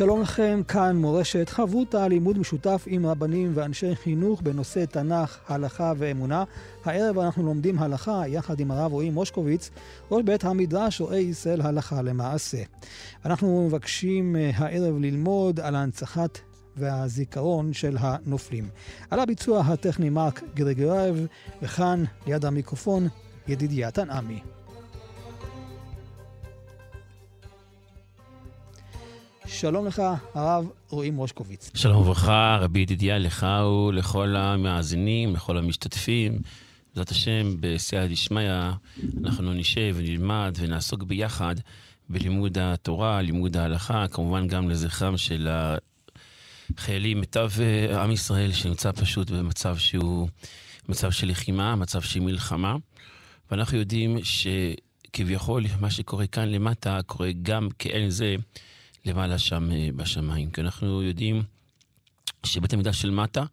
שלום לכם, כאן מורשת חברותא, לימוד משותף עם רבנים ואנשי חינוך בנושא תנ"ך, הלכה ואמונה. הערב אנחנו לומדים הלכה יחד עם הרב רועי מושקוביץ, ראש בית המדרש רועי ישראל הלכה למעשה. אנחנו מבקשים אה, הערב ללמוד על ההנצחת והזיכרון של הנופלים. על הביצוע הטכני מרק גרגרייב, וכאן ליד המיקרופון ידידיה תנעמי. שלום לך, הרב רועי מושקוביץ. שלום וברכה, רבי ידידיה, לך ולכל המאזינים, לכל המשתתפים. בעזרת השם, בסייע דשמיא, אנחנו נשב ונלמד ונעסוק ביחד בלימוד התורה, לימוד ההלכה, כמובן גם לזכרם של החיילים, מיטב אה, עם ישראל, שנמצא פשוט במצב שהוא מצב של לחימה, מצב של מלחמה. ואנחנו יודעים שכביכול מה שקורה כאן למטה קורה גם כאין זה למעלה שם אה, בשמיים. כי אנחנו יודעים שבית המקדש של מטה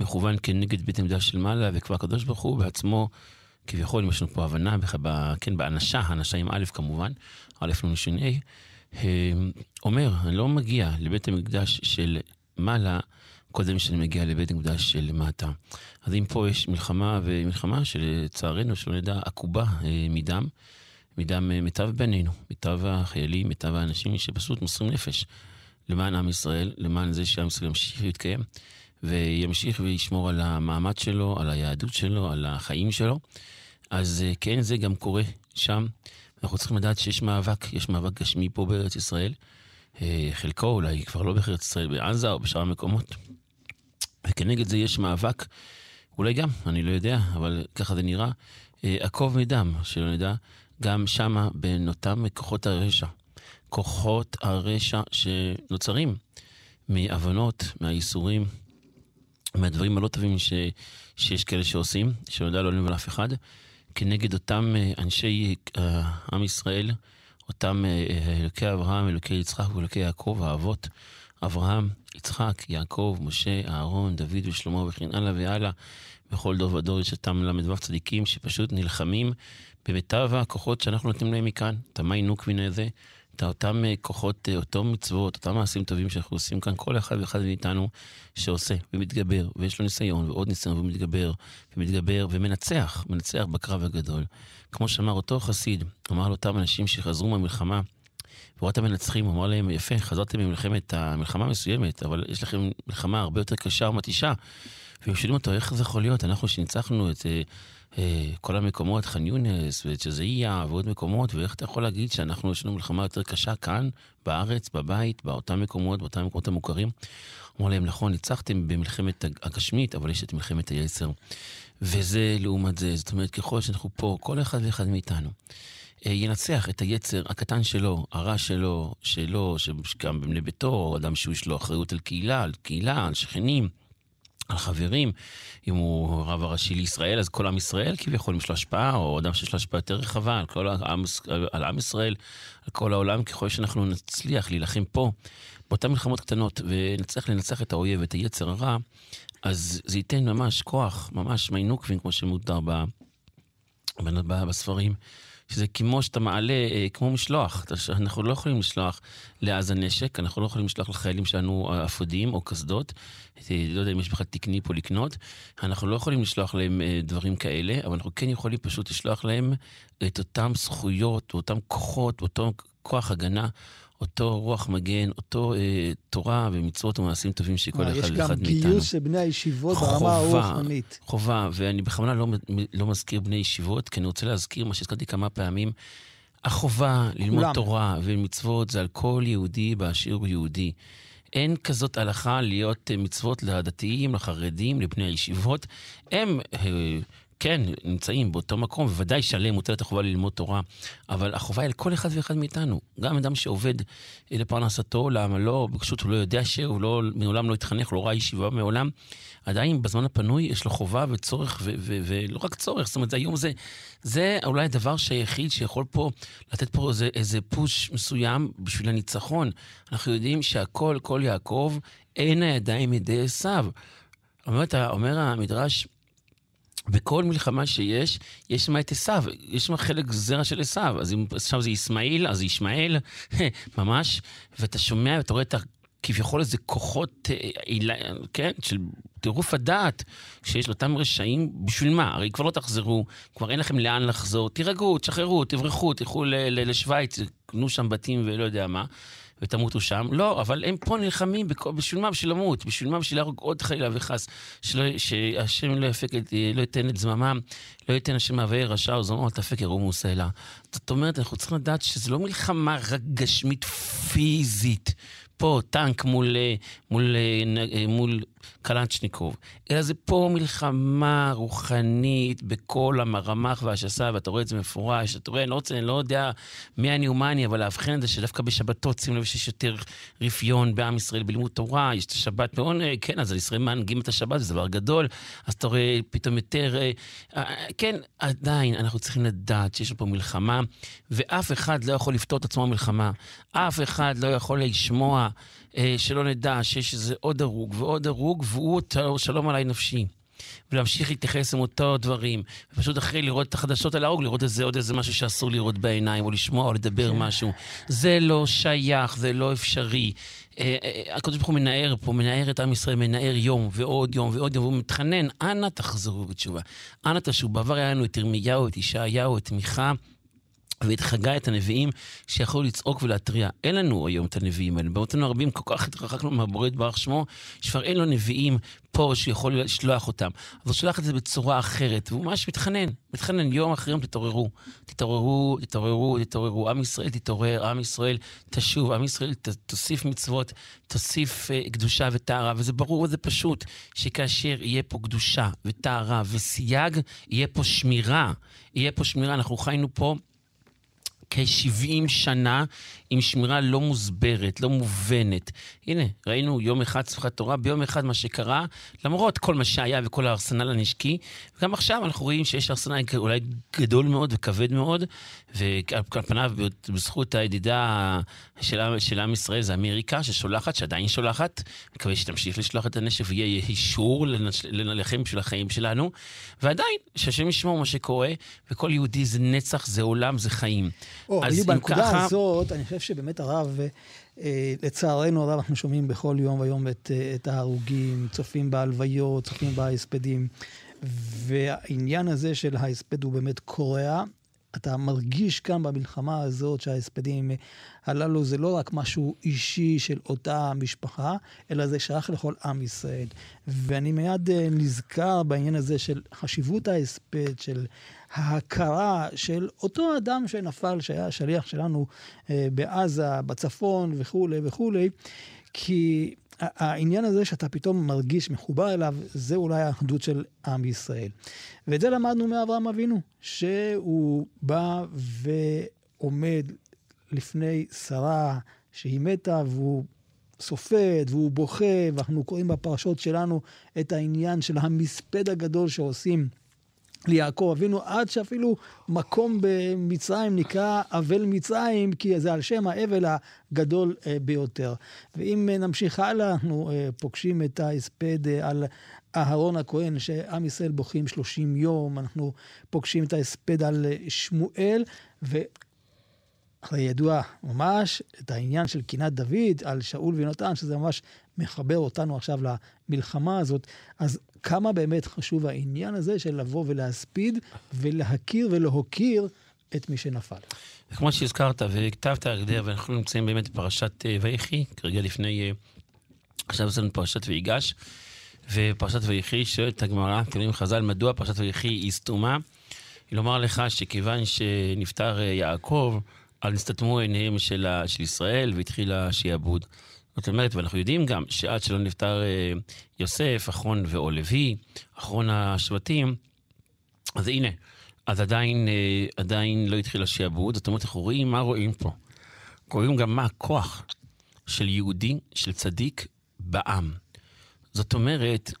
מכוון כנגד בית המקדש של מעלה, וכבר הקדוש ברוך הוא בעצמו, כביכול, אם יש לנו פה הבנה, כן, באנשה, האנשה עם א' כמובן, א' נ' ש' ה', אומר, אני לא מגיע לבית המקדש של מעלה קודם שאני מגיע לבית המקדש של מטה. אז אם פה יש מלחמה, ומלחמה שלצערנו, שלא נדע, עקובה אה, מדם, מדם אה, מיטב בנינו, מיטב החיילים, מיטב האנשים שפשוט מוסרים נפש למען עם ישראל, למען זה שעם ישראל ימשיך להתקיים, וימשיך וישמור על המעמד שלו, על היהדות שלו, על החיים שלו. אז אה, כן, זה גם קורה שם. אנחנו צריכים לדעת שיש מאבק, יש מאבק גשמי פה בארץ ישראל. אה, חלקו אולי כבר לא בארץ ישראל, בעזה או בשאר המקומות. וכנגד זה יש מאבק, אולי גם, אני לא יודע, אבל ככה זה נראה, עקוב מדם, שלא נדע, גם שמה בין אותם כוחות הרשע. כוחות הרשע שנוצרים מהבנות, מהייסורים, מהדברים הלא טובים ש, שיש כאלה שעושים, שלא יודע לא לב על אף אחד, כנגד אותם אה, אנשי uh, עם ישראל, אותם uh, אלוקי אברהם, אלוקי יצחק ואלוקי יעקב, האבות, אברהם, יצחק, יעקב, משה, אהרון, דוד ושלמה וכן הלאה והלאה. בכל דור ודור יש אותם ל"ו צדיקים שפשוט נלחמים במיטב הכוחות שאנחנו נותנים להם מכאן, את המי נוקבין הזה, את אותם אה, כוחות, אה, אותו מצוות, אותם מעשים טובים שאנחנו עושים כאן, כל אחד ואחד מאיתנו שעושה ומתגבר, ויש לו ניסיון ועוד ניסיון ומתגבר, ומתגבר ומנצח, מנצח בקרב הגדול. כמו שאמר אותו חסיד, אמר לאותם אנשים שחזרו מהמלחמה, והוא ראה את המנצחים, הוא אמר להם, יפה, חזרתם ממלחמת, מלחמה מסוימת, אבל יש לכם מלחמה הרבה יותר קשה ומתישה. והם שואלים אותו, איך זה יכול להיות? אנחנו שניצחנו את אה, כל המקומות, ח'אן יונס שזאייה ועוד מקומות, ואיך אתה יכול להגיד שאנחנו, יש לנו מלחמה יותר קשה כאן, בארץ, בבית, באותם מקומות, באותם מקומות המוכרים? אמרו להם, נכון, ניצחתם במלחמת הגשמית, אבל יש את מלחמת היצר. וזה לעומת זה, זאת אומרת, ככל שאנחנו פה, כל אחד ואחד מאיתנו. אה, ינצח את היצר הקטן שלו, הרע שלו, שלו, שגם בבני ביתו, אדם שיש לו אחריות על קהילה, על קהילה, על שכנים, על חברים, אם הוא רב הראשי לישראל, אז כל עם ישראל כביכול יש לו השפעה, או אדם שיש לו השפעה יותר רחבה על כל העם, על עם ישראל, על כל העולם, ככל שאנחנו נצליח להילחם פה, באותן מלחמות קטנות, ונצליח לנצח את האויב, את היצר הרע, אז זה ייתן ממש כוח, ממש מי נוקבין, כמו שמותר בספרים. שזה כמו שאתה מעלה, אה, כמו משלוח. אנחנו לא יכולים לשלוח לעזה נשק, אנחנו לא יכולים לשלוח לחיילים שלנו אה, אפודים או קסדות. אה, לא יודע אם יש בכלל תקני פה לקנות. אנחנו לא יכולים לשלוח להם דברים כאלה, אבל אנחנו כן יכולים פשוט לשלוח להם את אותם זכויות, אותם כוחות, אותו כוח הגנה אותו רוח מגן, אותו אה, תורה ומצוות ומעשים טובים שכל אחד ואחד מאיתנו. יש גם גיוס של בני הישיבות ברמה הרוחנית. חובה, ואני בכוונה לא, לא מזכיר בני ישיבות, כי אני רוצה להזכיר מה שהזכרתי כמה פעמים. החובה ללמוד כולם. תורה ומצוות זה על כל יהודי באשר הוא יהודי. אין כזאת הלכה להיות אה, מצוות לדתיים, לחרדים, לבני הישיבות. הם... אה, כן, נמצאים באותו מקום, בוודאי שעליהם מוטלת החובה ללמוד תורה, אבל החובה היא על כל אחד ואחד מאיתנו. גם אדם שעובד לפרנסתו, למה לא, פשוט הוא לא יודע שהוא לא, מעולם לא התחנך, לא ראה ישיבה מעולם, עדיין בזמן הפנוי יש לו חובה וצורך, ולא רק צורך, זאת אומרת, היום זה, זה אולי הדבר היחיד שיכול פה לתת פה איזה, איזה פוש מסוים בשביל הניצחון. אנחנו יודעים שהכל, כל יעקב, אין הידיים ידי עשיו. אומר, אומר המדרש, בכל מלחמה שיש, יש שם את עשיו, יש שם חלק זרע של עשיו. אז אם עכשיו זה ישמעאל, אז ישמעאל, ממש, ואתה שומע ואתה רואה את כביכול איזה כוחות, אה, כן, של טירוף הדעת שיש לאותם רשעים, בשביל מה? הרי כבר לא תחזרו, כבר אין לכם לאן לחזור, תירגעו, תשחררו, תברחו, תלכו לשוויץ, תקנו שם בתים ולא יודע מה. ותמותו שם. לא, אבל הם פה נלחמים, בשביל מה? בשביל למות, בשביל מה? בשביל להרוג עוד חלילה וחס. שהשם לא יפק, לא ייתן את זממם, לא ייתן השם מהווה רשע או זממו, אל תפק ירומו סלע. זאת אומרת, אנחנו צריכים לדעת שזו לא מלחמה רק גשמית פיזית. פה טנק מול, אה, מול, אה, אה, מול קלנצ'ניקוב, אלא זה פה מלחמה רוחנית בכל המרמ"ח והשסה, ואתה רואה את זה מפורש, אתה רואה, אני לא רוצה, אני לא יודע מי אני ומה אני, אבל לאבחן את זה שדווקא בשבתות, שים לב שיש יותר רפיון בעם ישראל בלימוד תורה, יש את השבת מאוד, כן, אז ישראל מנהיגים את השבת, זה דבר גדול, אז אתה רואה פתאום יותר, כן, עדיין אנחנו צריכים לדעת שיש פה מלחמה, ואף אחד לא יכול לפתור את עצמו מלחמה. אף אחד לא יכול לשמוע אה, שלא נדע שיש איזה עוד הרוג ועוד הרוג, והוא שלום עליי נפשי. ולהמשיך להתייחס עם אותו דברים. ופשוט אחרי לראות את החדשות על ההרוג, לראות איזה עוד איזה משהו שאסור לראות בעיניים, או לשמוע או לדבר כן. משהו. זה לא שייך, זה לא אפשרי. אה, אה, הקדוש ברוך הוא מנער פה, מנער את עם ישראל, מנער יום ועוד יום ועוד יום, והוא מתחנן, אנא תחזרו בתשובה. אנא תשובו. בעבר היה לנו את ירמיהו, את ישעיהו, את מיכה. ואת חגי, את הנביאים שיכולו לצעוק ולהתריע. אין לנו היום את הנביאים האלה. באותנו הרבים כל כך התרחקנו מהבורא יתברך שמו, שכבר אין לו נביאים פה שיכול לשלוח אותם. אז הוא שולח את זה בצורה אחרת, והוא ממש מתחנן, מתחנן יום אחרי יום, תתעוררו. תתעוררו, תתעוררו, תתעוררו. עם ישראל תתעורר, עם ישראל תשוב, עם ישראל ת, תוסיף מצוות, תוסיף uh, קדושה וטהרה. וזה ברור וזה פשוט, שכאשר יהיה פה קדושה וטהרה וסייג, יהיה פה שמירה. יהיה פה שמירה. אנחנו חיינו פה כ-70 שנה עם שמירה לא מוסברת, לא מובנת. הנה, ראינו יום אחד שמחת תורה, ביום אחד מה שקרה, למרות כל מה שהיה וכל הארסנל הנשקי, וגם עכשיו אנחנו רואים שיש ארסנל אולי גדול מאוד וכבד מאוד, ועל פניו, בזכות הידידה של, של עם ישראל, זה אמריקה ששולחת, שעדיין שולחת, מקווה שתמשיך לשלוח את הנשק ויהיה אישור ללחם בשביל החיים שלנו, ועדיין, שהשם ישמור מה שקורה, וכל יהודי זה נצח, זה עולם, זה חיים. או, אז בנקודה ככה... הזאת, אני חושב שבאמת הרב, אה, לצערנו הרב, אנחנו שומעים בכל יום ויום את, אה, את ההרוגים, צופים בהלוויות, צופים בהספדים, והעניין הזה של ההספד הוא באמת קורע. אתה מרגיש כאן במלחמה הזאת שההספדים הללו זה לא רק משהו אישי של אותה משפחה, אלא זה שייך לכל עם ישראל. ואני מיד אה, נזכר בעניין הזה של חשיבות ההספד, של ההכרה של אותו אדם שנפל, שהיה שליח שלנו אה, בעזה, בצפון וכולי וכולי, כי העניין הזה שאתה פתאום מרגיש מחובר אליו, זה אולי האחדות של עם ישראל. ואת זה למדנו מאברהם אבינו, שהוא בא ועומד לפני שרה שהיא מתה, והוא סופד והוא בוכה, ואנחנו קוראים בפרשות שלנו את העניין של המספד הגדול שעושים ליעקב אבינו, עד שאפילו מקום במצרים נקרא אבל מצרים, כי זה על שם האבל הגדול אה, ביותר. ואם אה, נמשיך הלאה, אנחנו אה, פוגשים את ההספד על אהרון הכהן, שעם ישראל בוכים 30 יום, אנחנו פוגשים את ההספד על שמואל, ו... אחרי ידוע ממש את העניין של קינת דוד על שאול ויונתן, שזה ממש מחבר אותנו עכשיו למלחמה הזאת. אז כמה באמת חשוב העניין הזה של לבוא ולהספיד ולהכיר ולהוקיר את מי שנפל. כמו שהזכרת וכתבת על ידי, ואנחנו נמצאים באמת בפרשת אה, ויחי, כרגע לפני, אה, עכשיו יש לנו פרשת ויגש, ופרשת ויחי שואלת הגמרא, כלים חז"ל, מדוע פרשת ויחי היא סתומה? היא לומר לך שכיוון שנפטר אה, יעקב, אז נסתתמו עיניהם של, של ישראל והתחיל השעבוד. זאת אומרת, ואנחנו יודעים גם שעד שלא נפטר אה, יוסף, אחרון ואו לוי, אחרון השבטים, אז הנה, אז עדיין, אה, עדיין לא התחיל השעבוד. זאת אומרת, אנחנו רואים מה רואים פה. רואים גם מה הכוח של יהודי, של צדיק, בעם. זאת אומרת,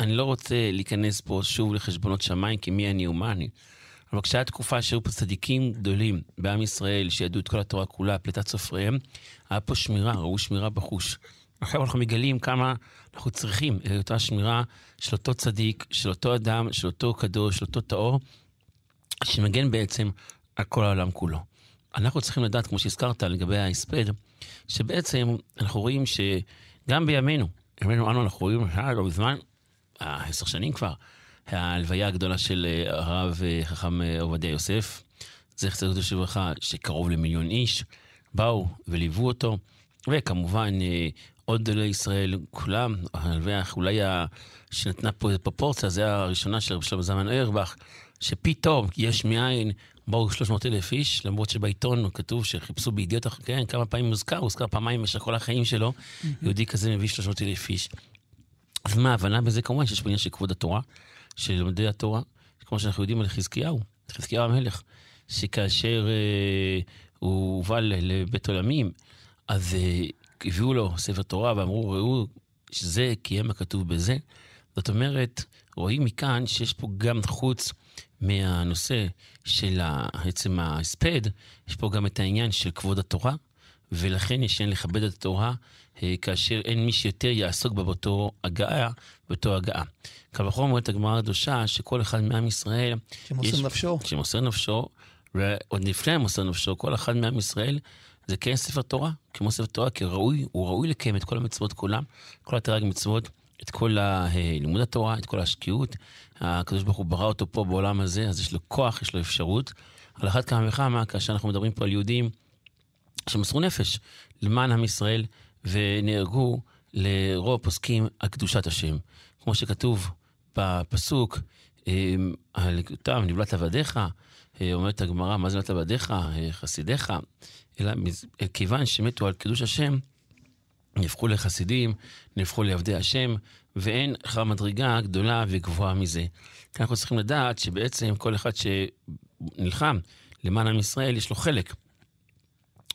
אני לא רוצה להיכנס פה שוב לחשבונות שמיים, כי מי אני ומה אני. אבל כשהיה תקופה שהיו פה צדיקים גדולים בעם ישראל, שידעו את כל התורה כולה, פליטת סופריהם, היה פה שמירה, ראו שמירה בחוש. עכשיו אנחנו מגלים כמה אנחנו צריכים את אותה שמירה של אותו צדיק, של אותו אדם, של אותו קדוש, של אותו טהור, שמגן בעצם על כל העולם כולו. אנחנו צריכים לדעת, כמו שהזכרת לגבי ההספד, שבעצם אנחנו רואים שגם בימינו, בימינו אנו אנחנו רואים, לא מזמן, עשר שנים כבר, ההלוויה הגדולה של אה, הרב אה, חכם אה, עובדיה יוסף, זכר צדיק לברכה, שקרוב למיליון איש באו וליוו אותו, וכמובן עוד גדולי ישראל, כולם, ההלוויה אולי שנתנה פה איזה פרופורציה, זה הראשונה של רב שלמה זמן אוירבך, שפתאום יש מאין באו 300 אלף איש, למרות שבעיתון כתוב שחיפשו בידיעות, כן, כמה פעמים מוזכר, הוזכר פעמיים במשך כל החיים שלו, יהודי כזה מביא 300 אלף איש. אז מה ההבנה בזה? כמובן שיש פה עניין של כבוד התורה, של לומדי התורה, כמו שאנחנו יודעים על חזקיהו, חזקיהו המלך, שכאשר אה, הוא הובא לבית עולמים, אז אה, הביאו לו ספר תורה ואמרו, ראו שזה קיים הכתוב בזה. זאת אומרת, רואים מכאן שיש פה גם חוץ מהנושא של עצם ההספד, יש פה גם את העניין של כבוד התורה, ולכן יש לכבד את התורה כאשר אין מי שיותר יעסוק בה באותו הגעה, באותו הגעה. קל וחומר אומרת הגמרא הקדושה שכל אחד מעם ישראל... שמוסר יש, נפשו. שמוסר נפשו, ועוד לפני מוסר נפשו, כל אחד מעם ישראל זה כן ספר תורה, כמו ספר תורה, כי ראוי, הוא ראוי לקיים את כל המצוות כולם, כל התרג מצוות, את כל לימוד התורה, את כל השקיעות. הקדוש ברוך הוא ברא אותו פה בעולם הזה, אז יש לו כוח, יש לו אפשרות. על אחת כמה וכמה, כאשר אנחנו מדברים פה על יהודים שמסרו נפש למען עם ישראל, ונהרגו לרוב הפוסקים על קדושת השם. כמו שכתוב בפסוק, אמ, על אותם נבלת עבדיך, אה, אומרת הגמרא, מה זה נבלת עבדיך, אה, חסידיך, אלא כיוון שמתו על קידוש השם, נהפכו לחסידים, נהפכו לעבדי השם, ואין אחר מדרגה גדולה וגבוהה מזה. כאן אנחנו צריכים לדעת שבעצם כל אחד שנלחם למען עם ישראל, יש לו חלק.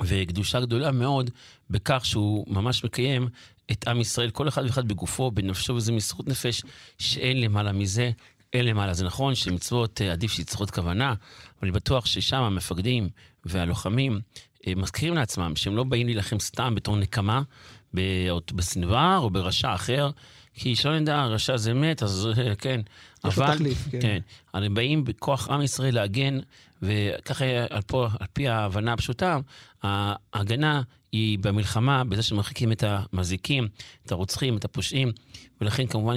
וקדושה גדולה מאוד בכך שהוא ממש מקיים את עם ישראל, כל אחד ואחד בגופו, בנפשו, וזה מסרות נפש שאין למעלה מזה, אין למעלה. זה נכון שמצוות אה, עדיף שיצריכות כוונה, אבל אני בטוח ששם המפקדים והלוחמים אה, מזכירים לעצמם שהם לא באים להילחם סתם בתור נקמה, בסנוואר או ברשע אחר, כי שלא נדע, רשע זה מת, אז אה, כן. יש לו תחליף, כן. כן. הם באים בכוח עם ישראל להגן, וככה על, פה, על פי ההבנה הפשוטה, ההגנה היא במלחמה, בזה שמרחיקים את המזיקים, את הרוצחים, את הפושעים, ולכן כמובן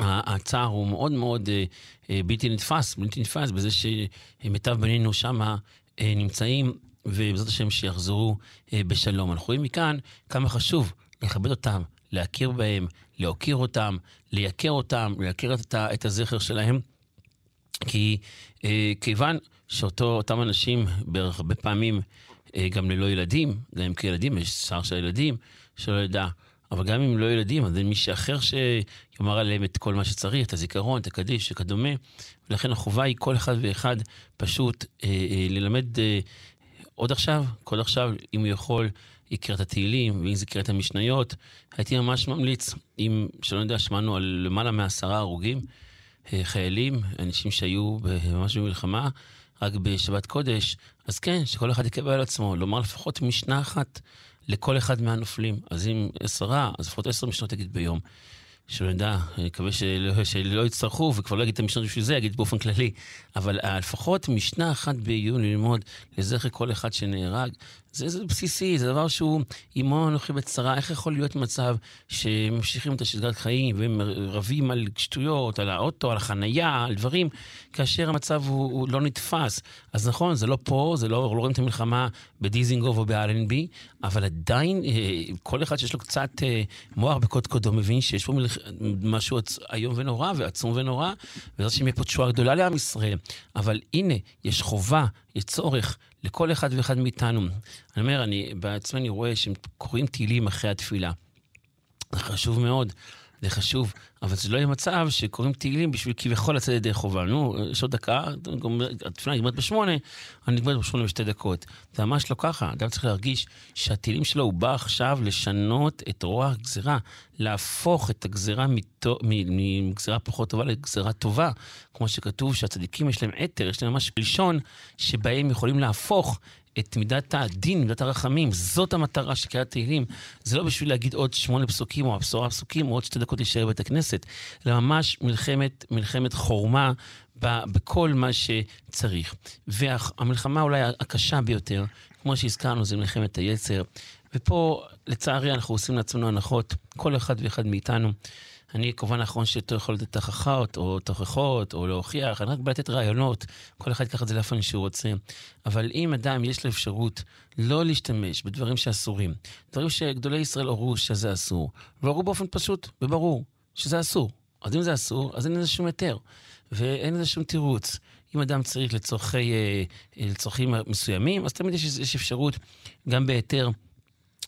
שהצער הוא מאוד מאוד אה, אה, בלתי נתפס, בלתי נתפס בזה שמיטב בנינו שם נמצאים ובעזרת השם שיחזרו בשלום. אנחנו רואים מכאן כמה חשוב לכבד אותם, להכיר בהם, להוקיר אותם, לייקר אותם, לייקר את, את הזכר שלהם. כי אה, כיוון שאותם אנשים בערך הרבה פעמים אה, גם ללא ילדים, גם אם כילדים יש שר של ילדים, שלא ידע, אבל גם אם לא ילדים, אז אין מישהו אחר שיאמר עליהם את כל מה שצריך, את הזיכרון, את הקדיש וכדומה. ולכן החובה היא כל אחד ואחד פשוט אה, אה, ללמד אה, עוד עכשיו, כל עכשיו, אם הוא יכול, יקרא את התהילים, ואם זה את המשניות, הייתי ממש ממליץ, אם, שלא יודע, שמענו על למעלה מעשרה הרוגים, אה, חיילים, אנשים שהיו ממש במלחמה, רק בשבת קודש, אז כן, שכל אחד יקבל על עצמו, לומר לפחות משנה אחת לכל אחד מהנופלים. אז אם עשרה, אז לפחות עשר משנות תגיד ביום. שלא נדע, אני מקווה שלא, שלא יצטרכו, וכבר לא אגיד את המשנות בשביל זה, אגיד באופן כללי. אבל לפחות משנה אחת בעיון ללמוד לזכר כל אחד שנהרג, זה, זה בסיסי, זה דבר שהוא, עמו אנוכי בצרה, איך יכול להיות מצב שממשיכים את השגרת חיים והם רבים על שטויות, על האוטו, על החנייה, על דברים, כאשר המצב הוא, הוא לא נתפס. אז נכון, זה לא פה, זה לא, לא רואים את המלחמה בדיזינגוף או באלנבי, אבל עדיין אה, כל אחד שיש לו קצת אה, מוח בקודקודו מבין שיש פה מלח... משהו איום ונורא ועצום ונורא, ובעזרת השם יהיה פה תשועה גדולה לעם ישראל. אבל הנה, יש חובה, יש צורך לכל אחד ואחד מאיתנו. אני אומר, אני בעצמי אני רואה שהם קוראים תהילים אחרי התפילה. זה חשוב מאוד, זה חשוב, אבל זה לא יהיה מצב שקוראים תהילים בשביל כביכול לצאת ידי חובה. נו, יש עוד דקה, התפילה נגמרת בשמונה, אני נגמרת בשמונה בשתי דקות. זה ממש לא ככה. אדם צריך להרגיש שהתהילים שלו, הוא בא עכשיו לשנות את רוע הגזירה, להפוך את הגזירה מגזירה פחות טובה לגזירה טובה. כמו שכתוב שהצדיקים יש להם אתר, יש להם ממש פלשון, שבהם יכולים להפוך את מידת הדין, מידת הרחמים. זאת המטרה של קריאת תהילים. זה לא בשביל להגיד עוד שמונה פסוקים או עשרה פסוקים או עוד שתי דקות להישאר בבית הכנסת, אלא ממש מלחמת, מלחמת חורמה בכל מה שצריך. והמלחמה אולי הקשה ביותר, כמו שהזכרנו, זה מלחמת היצר. ופה, לצערי, אנחנו עושים לעצמנו הנחות, כל אחד ואחד מאיתנו. אני כמובן האחרון שאתה יכול לתת תכחות, או תוכחות, או להוכיח, אני רק בא לתת רעיונות, כל אחד ייקח את זה לאופן שהוא רוצה. אבל אם אדם יש לו אפשרות לא להשתמש בדברים שאסורים, דברים שגדולי ישראל הורו שזה אסור, והורו באופן פשוט וברור שזה אסור. אז אם זה אסור, אז אין לזה שום היתר, ואין לזה שום תירוץ. אם אדם צריך לצורכי, אה, לצורכים מסוימים, אז תמיד יש, יש אפשרות גם בהיתר.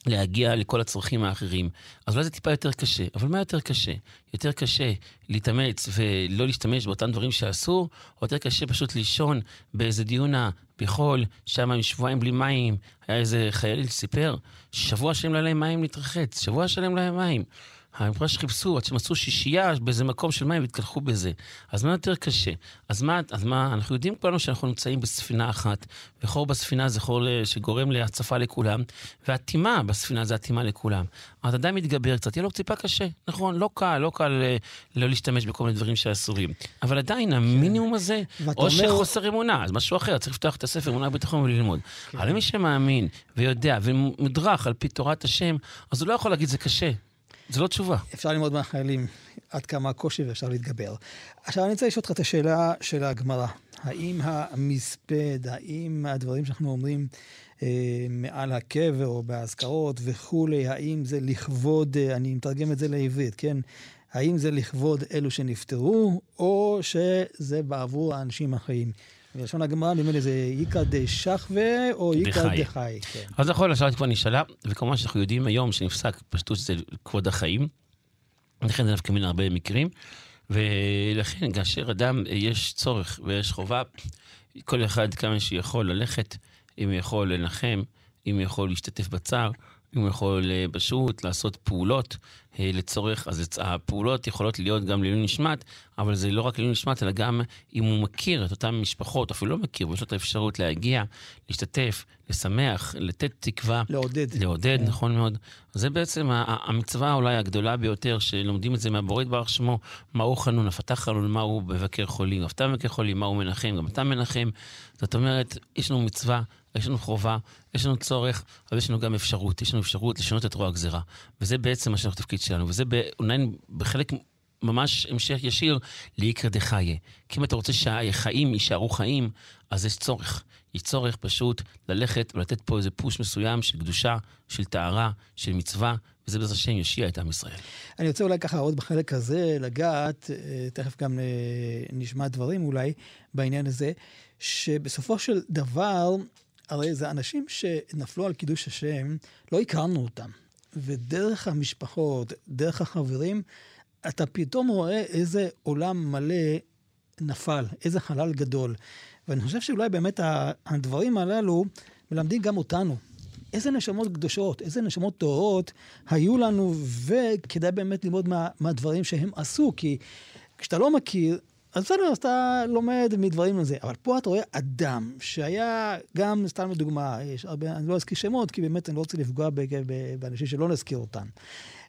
להגיע לכל הצרכים האחרים. אז אולי זה טיפה יותר קשה. אבל מה יותר קשה? יותר קשה להתאמץ ולא להשתמש באותם דברים שאסור, או יותר קשה פשוט לישון באיזה דיונה בחול, שם עם שבועיים בלי מים. היה איזה חייל שסיפר, שבוע שלם לא היה להם מים להתרחץ, שבוע שלם לא היה מים. המפרש חיפשו עד שהם עשו שישייה באיזה מקום של מים והתקלחו בזה. אז מה יותר קשה? אז מה, אז מה, אנחנו יודעים כולנו שאנחנו נמצאים בספינה אחת, וחור בספינה זה חור שגורם להצפה לכולם, והטימה בספינה זה הטימה לכולם. אז אדם מתגבר קצת, יהיה לו טיפה קשה, נכון? לא קל, לא קל אה, לא להשתמש בכל מיני דברים שאסורים. אבל עדיין, כן. המינימום הזה, או. שחוסר אמונה, אז משהו אחר, צריך לפתוח את הספר, אמונה ביטחון וללמוד. כן. אבל מי שמאמין ויודע ומודרך על פי תורת השם, אז הוא לא יכול להגיד זה קשה. זו לא תשובה. אפשר ללמוד מהחיילים עד כמה הקושי ואפשר להתגבר. עכשיו אני רוצה לשאול אותך את השאלה של הגמרא. האם המספד, האם הדברים שאנחנו אומרים אה, מעל הקבר או באזכרות וכולי, האם זה לכבוד, אה, אני מתרגם את זה לעברית, כן? האם זה לכבוד אלו שנפטרו, או שזה בעבור האנשים החיים? בלשון הגמרא, נדמה לי זה איכא דשחווה או איכא דחי. כן. אז נכון, השאלה כבר נשאלה, וכמובן שאנחנו יודעים היום שנפסק פשטות שזה כבוד החיים. לכן זה נפקא מן הרבה מקרים. ולכן כאשר אדם יש צורך ויש חובה, כל אחד כמה שיכול ללכת, אם יכול לנחם, אם יכול להשתתף בצער, אם יכול אה, פשוט לעשות פעולות אה, לצורך, אז הפעולות יכולות להיות גם לעילוי נשמת, אבל זה לא רק לעילוי נשמת, אלא גם אם הוא מכיר את אותן משפחות, אפילו לא מכיר, ויש לו את האפשרות להגיע, להשתתף, לשמח, לתת תקווה. לעודד. לעודד, כן. נכון מאוד. זה בעצם המצווה אולי הגדולה ביותר, שלומדים את זה מהבורית ברוך שמו, מהו חנון, הפתח חנון, מהו מבקר חולים, אף אתה מבקר חולים, מהו מנחם, גם אתה מנחם. זאת אומרת, יש לנו מצווה יש לנו חובה, יש לנו צורך, אבל יש לנו גם אפשרות. יש לנו אפשרות לשנות את רוע הגזירה. וזה בעצם מה שאנחנו התפקיד שלנו, וזה אולי בחלק ממש המשך ישיר לאיקרא דחיה. כי אם אתה רוצה שהחיים יישארו חיים, אז יש צורך. יש צורך פשוט ללכת ולתת פה איזה פוש מסוים של קדושה, של טהרה, של מצווה, וזה בעזרת השם יושיע את עם ישראל. אני רוצה אולי ככה עוד בחלק הזה לגעת, אה, תכף גם אה, נשמע דברים אולי בעניין הזה, שבסופו של דבר הרי זה אנשים שנפלו על קידוש השם, לא הכרנו אותם. ודרך המשפחות, דרך החברים, אתה פתאום רואה איזה עולם מלא נפל, איזה חלל גדול. ואני חושב שאולי באמת הדברים הללו מלמדים גם אותנו. איזה נשמות קדושות, איזה נשמות טהורות היו לנו, וכדאי באמת ללמוד מה, מהדברים שהם עשו, כי כשאתה לא מכיר, אז בסדר, אז אתה לומד מדברים על זה. אבל פה אתה רואה אדם שהיה גם, סתם לדוגמה, יש הרבה, אני לא אזכיר שמות, כי באמת אני לא רוצה לפגוע באנשים שלא נזכיר אותם.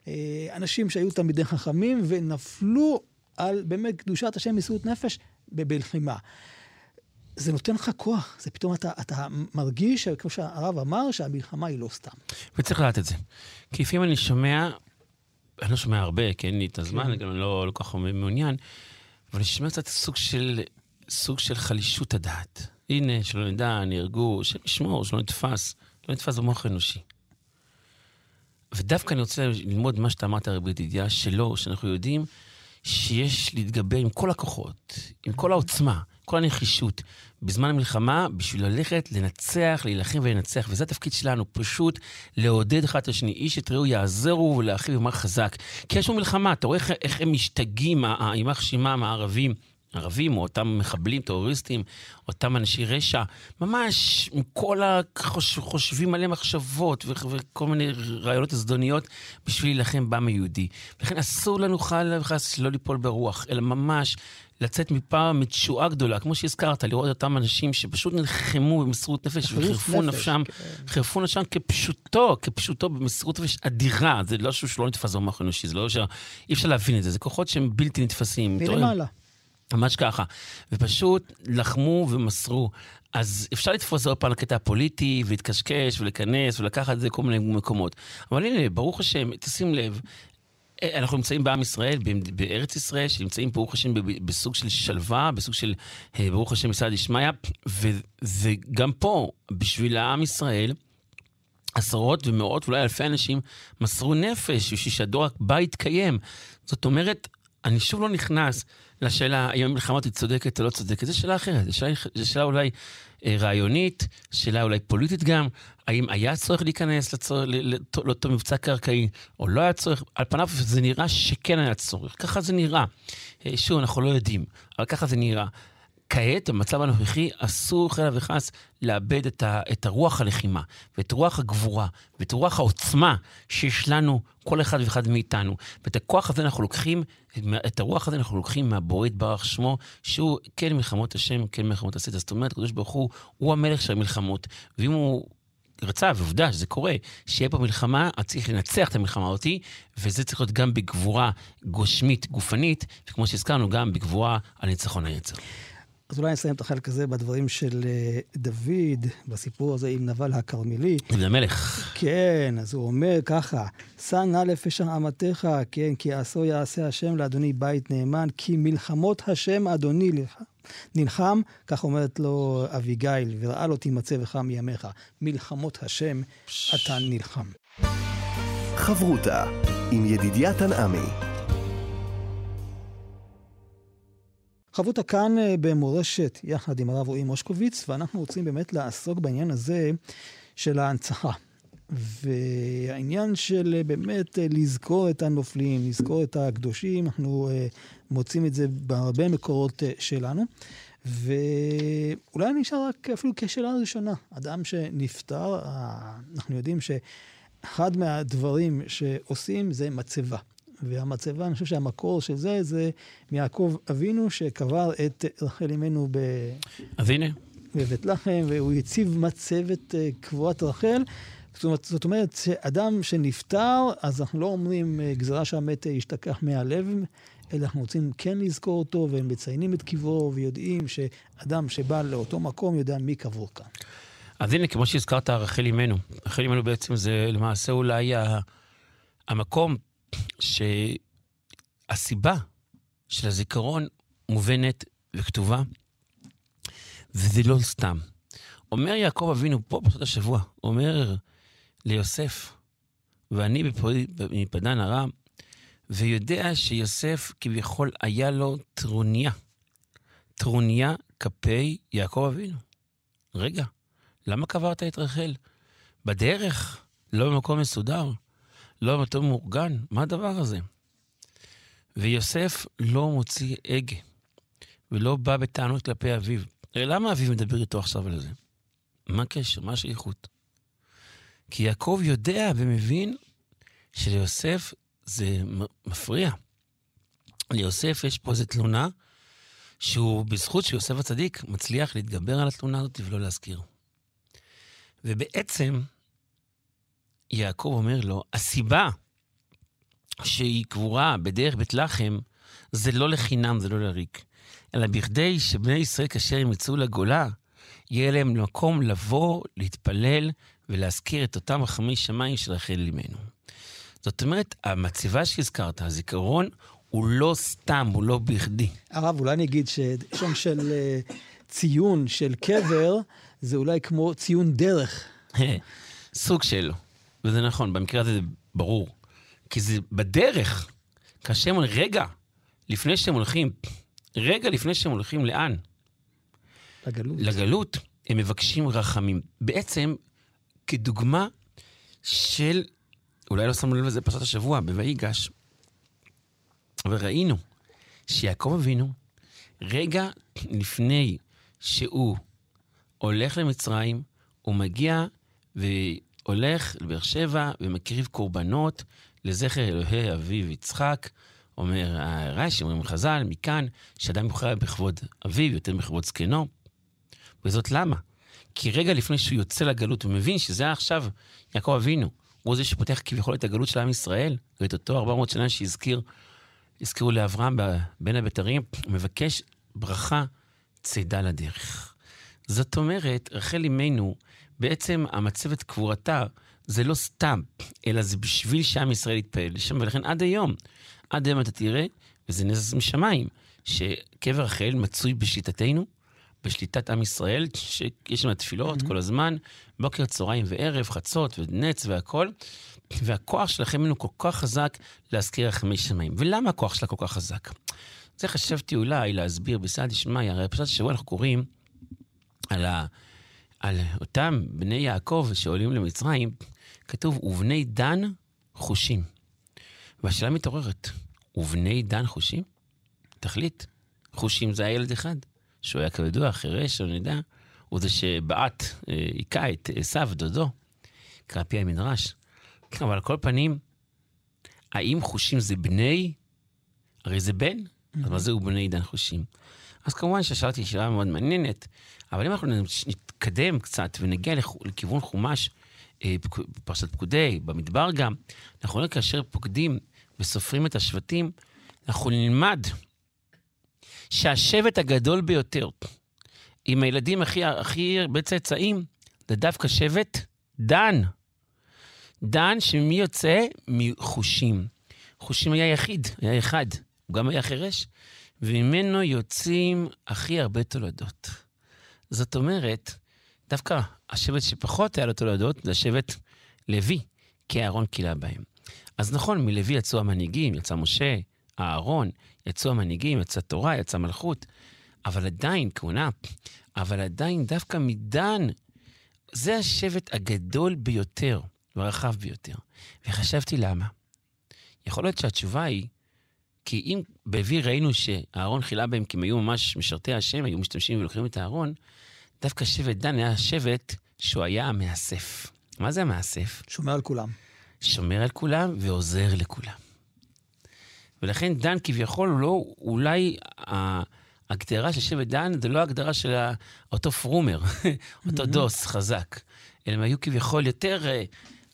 אה, אנשים שהיו תלמידי חכמים ונפלו על באמת קדושת השם מסירות נפש בלחימה. זה נותן לך כוח, זה פתאום אתה, אתה מרגיש, כמו שהרב אמר, שהמלחמה היא לא סתם. וצריך לדעת את זה. כי לפעמים אני שומע, אני לא שומע הרבה, כי אין לי את הזמן, כן. גם אני לא כל כך מעוניין. אבל יש קצת סוג של, סוג של חלישות הדעת. הנה, שלא נדע, נהרגו, שנשמור, שלא נתפס, לא נתפס במוח האנושי. ודווקא אני רוצה ללמוד מה שאתה אמרת, רבי ידידיה, שלא, שאנחנו יודעים שיש להתגבר עם כל הכוחות, עם כל העוצמה, כל הנחישות, בזמן המלחמה, בשביל ללכת, לנצח, להילחם ולנצח. וזה התפקיד שלנו, פשוט לעודד אחד את השני. איש את רעהו יעזרו ולאחיו יאמר חזק. כי יש לנו מלחמה, אתה רואה איך, איך הם משתגעים, יימח שמם הערבים. ערבים, או אותם מחבלים, טרוריסטים, אותם אנשי רשע, ממש עם כל החושבים עליהם מחשבות וכל מיני רעיונות זדוניות בשביל להילחם בעם היהודי. לכן אסור לנו חלילה וחס לא ליפול ברוח, אלא ממש לצאת מפעם מתשועה גדולה, כמו שהזכרת, לראות אותם אנשים שפשוט נלחמו במסירות נפש וחירפו נפשם, כן. חירפו נפשם כפשוטו, כפשוטו במסירות נפש אדירה. זה לא משהו שלא נתפס במוח אנושי, זה לא ש... אי אפשר להבין את זה, זה כוחות שהם בלתי נתפסים. מלמעלה. ממש ככה. ופשוט לחמו ומסרו. אז אפשר לתפוס עוד פעם לקטע הפוליטי, ולהתקשקש, ולהיכנס, ולקחת את זה לכל מיני מקומות. אבל הנה, ברוך השם, תשים לב, אנחנו נמצאים בעם ישראל, בארץ ישראל, שנמצאים ברוך השם בסוג של שלווה, בסוג של אה, ברוך השם מסעד דשמיא, וגם פה, בשביל העם ישראל, עשרות ומאות ואולי אלפי אנשים מסרו נפש בשביל שהדור הבא יתקיים. זאת אומרת, אני שוב לא נכנס לשאלה האם המלחמה היא צודקת או לא צודקת, זו שאלה אחרת, זו שאלה, זו שאלה אולי רעיונית, שאלה אולי פוליטית גם, האם היה צורך להיכנס לאותו מבצע קרקעי או לא היה צורך, על פניו זה נראה שכן היה צורך, ככה זה נראה. אה, שוב, אנחנו לא יודעים, אבל ככה זה נראה. כעת, במצב הנוכחי, אסור חלילה וחס לאבד את, ה, את הרוח הלחימה, ואת רוח הגבורה, ואת רוח העוצמה שיש לנו, כל אחד ואחד מאיתנו. ואת הכוח הזה אנחנו לוקחים, את הרוח הזה אנחנו לוקחים מהבורא יתברך שמו, שהוא כן מלחמות השם, כן מלחמות הסדר. זאת אומרת, הקדוש ברוך הוא, הוא המלך של המלחמות. ואם הוא רצה, ועובדה שזה קורה, שיהיה פה מלחמה, אז צריך לנצח את המלחמה אותי, וזה צריך להיות גם בגבורה גושמית, גופנית, וכמו שהזכרנו, גם בגבורה על ניצחון היצר. אז אולי נסיים את החלק הזה בדברים של אה, דוד, בסיפור הזה עם נבל הכרמלי. דוד המלך. כן, אז הוא אומר ככה, שא נא לפשע אמתך, כן, כי עשו יעשה השם לאדוני בית נאמן, כי מלחמות השם אדוני לך. נלחם, כך אומרת לו אביגיל, וראה לו תימצא בך מימיך. מלחמות השם, אתה נלחם. חברותה עם ידידיה תנעמי. חבותה כאן אה, במורשת יחד עם הרב רועי מושקוביץ, ואנחנו רוצים באמת לעסוק בעניין הזה של ההנצחה. והעניין של אה, באמת אה, לזכור את הנופלים, לזכור את הקדושים, אנחנו מוצאים את זה בהרבה מקורות שלנו. ואולי נשאר רק אפילו כשאלה ראשונה. אדם שנפטר, אנחנו יודעים שאחד מהדברים שעושים זה מצבה. והמצבה, אני חושב שהמקור של זה, זה מיעקב אבינו, שקבר את רחל אמנו ב... אז הנה. בבית לחם, והוא הציב מצבת אה, קבורת רחל. זאת אומרת, שאדם שנפטר, אז אנחנו לא אומרים אה, גזרה שהמת ישתכח מהלב, אלא אנחנו רוצים כן לזכור אותו, והם מציינים את קברו, ויודעים שאדם שבא לאותו מקום יודע מי קבור כאן. אז הנה, כמו שהזכרת, רחל אמנו. רחל אמנו בעצם זה למעשה אולי המקום שהסיבה של הזיכרון מובנת וכתובה, וזה לא סתם. אומר יעקב אבינו פה בפרשת השבוע, אומר ליוסף, ואני מפדן ארם, ויודע שיוסף כביכול היה לו טרוניה. טרוניה כפי יעקב אבינו. רגע, למה קברת את רחל? בדרך, לא במקום מסודר. לא במקום מאורגן, מה הדבר הזה? ויוסף לא מוציא הגה, ולא בא בטענות כלפי אביו. הרי למה אביו מדבר איתו עכשיו על זה? מה הקשר? מה השייכות? כי יעקב יודע ומבין שליוסף זה מפריע. ליוסף יש פה איזו תלונה שהוא, בזכות שיוסף הצדיק, מצליח להתגבר על התלונה הזאת ולא להזכיר. ובעצם, יעקב אומר לו, הסיבה שהיא קבורה בדרך בית לחם, זה לא לחינם, זה לא לריק, אלא בכדי שבני ישראל, כאשר הם יצאו לגולה, יהיה להם מקום לבוא, להתפלל ולהזכיר את אותם החמי שמיים של רחל אמנו. זאת אומרת, המצבה שהזכרת, הזיכרון, הוא לא סתם, הוא לא בכדי. הרב, אולי אני אגיד ששם של uh, ציון של קבר, זה אולי כמו ציון דרך. סוג של. וזה נכון, במקרה הזה זה ברור. כי זה בדרך, כאשר הם רגע, לפני שהם הולכים, רגע לפני שהם הולכים לאן? לגלות. לגלות, הם מבקשים רחמים. בעצם, כדוגמה של, אולי לא שמנו לב לזה פרשת השבוע, בויגש, וראינו שיעקב אבינו, רגע לפני שהוא הולך למצרים, הוא מגיע ו... הולך לבאר שבע ומקריב קורבנות לזכר אלוהי אביו יצחק. אומר רש"י, אומרים חז"ל, מכאן שאדם יוכל בכבוד אביו יותר מכבוד זקנו. וזאת למה? כי רגע לפני שהוא יוצא לגלות, הוא מבין שזה עכשיו יעקב אבינו. הוא זה שפותח כביכול את הגלות של עם ישראל, ואת אותו 400 שנה שהזכיר, הזכירו לאברהם בין הבתרים, הוא מבקש ברכה צידה לדרך. זאת אומרת, רחל אמנו, בעצם המצבת קבורתה זה לא סתם, אלא זה בשביל שעם ישראל יתפעל לשם, ולכן עד היום, עד היום אתה תראה, וזה נס משמיים, שקבר רחל מצוי בשליטתנו, בשליטת עם ישראל, שיש שם תפילות mm-hmm. כל הזמן, בוקר, צהריים וערב, חצות ונץ והכל, והכוח של רחל אמנו כל כך חזק להזכיר רחמי שמיים. ולמה הכוח שלה כל כך חזק? זה חשבתי אולי להסביר בסעד ישמעי, הרי בפרשת השבוע אנחנו קוראים על, ה, על אותם בני יעקב שעולים למצרים, כתוב, ובני דן חושים. והשאלה מתעוררת, ובני דן חושים? תחליט, חושים זה הילד אחד, שהוא היה כידוע חירש, לא נדע, הוא זה שבעט, אה, היכה את עשיו, דודו, קרא פי המדרש. אבל על כל פנים, האם חושים זה בני? הרי זה בן, אז מה זהו בני עידן חושים? אז כמובן ששאלתי שאלה מאוד מעניינת, אבל אם אנחנו נתקדם קצת ונגיע לכיוון חומש, אה, פרשת פקודי, במדבר גם, אנחנו רואים כאשר פוקדים וסופרים את השבטים, אנחנו נלמד שהשבט הגדול ביותר, עם הילדים הכי, הכי הרבה צאצאים, זה דווקא שבט דן. דן שמי יוצא? מחושים. חושים היה יחיד, היה אחד. הוא גם היה חירש, וממנו יוצאים הכי הרבה תולדות. זאת אומרת, דווקא השבט שפחות היה לו תולדות זה השבט לוי, כי אהרון קילה בהם. אז נכון, מלוי יצאו המנהיגים, יצא משה, אהרון, יצאו המנהיגים, יצא תורה, יצא מלכות, אבל עדיין, כהונה, אבל עדיין דווקא מדן, זה השבט הגדול ביותר והרחב ביותר. וחשבתי למה. יכול להיות שהתשובה היא כי אם בלוי ראינו שאהרון חילה בהם כי הם היו ממש משרתי השם, היו משתמשים ולוקחים את האהרון, דווקא שבט דן היה שבט שהוא היה המאסף. מה זה המאסף? שומר על כולם. שומר על כולם ועוזר לכולם. ולכן דן כביכול לא, אולי ההגדרה של שבט דן זה לא ההגדרה של אותו פרומר, אותו דוס חזק, אלא הם היו כביכול יותר, אה,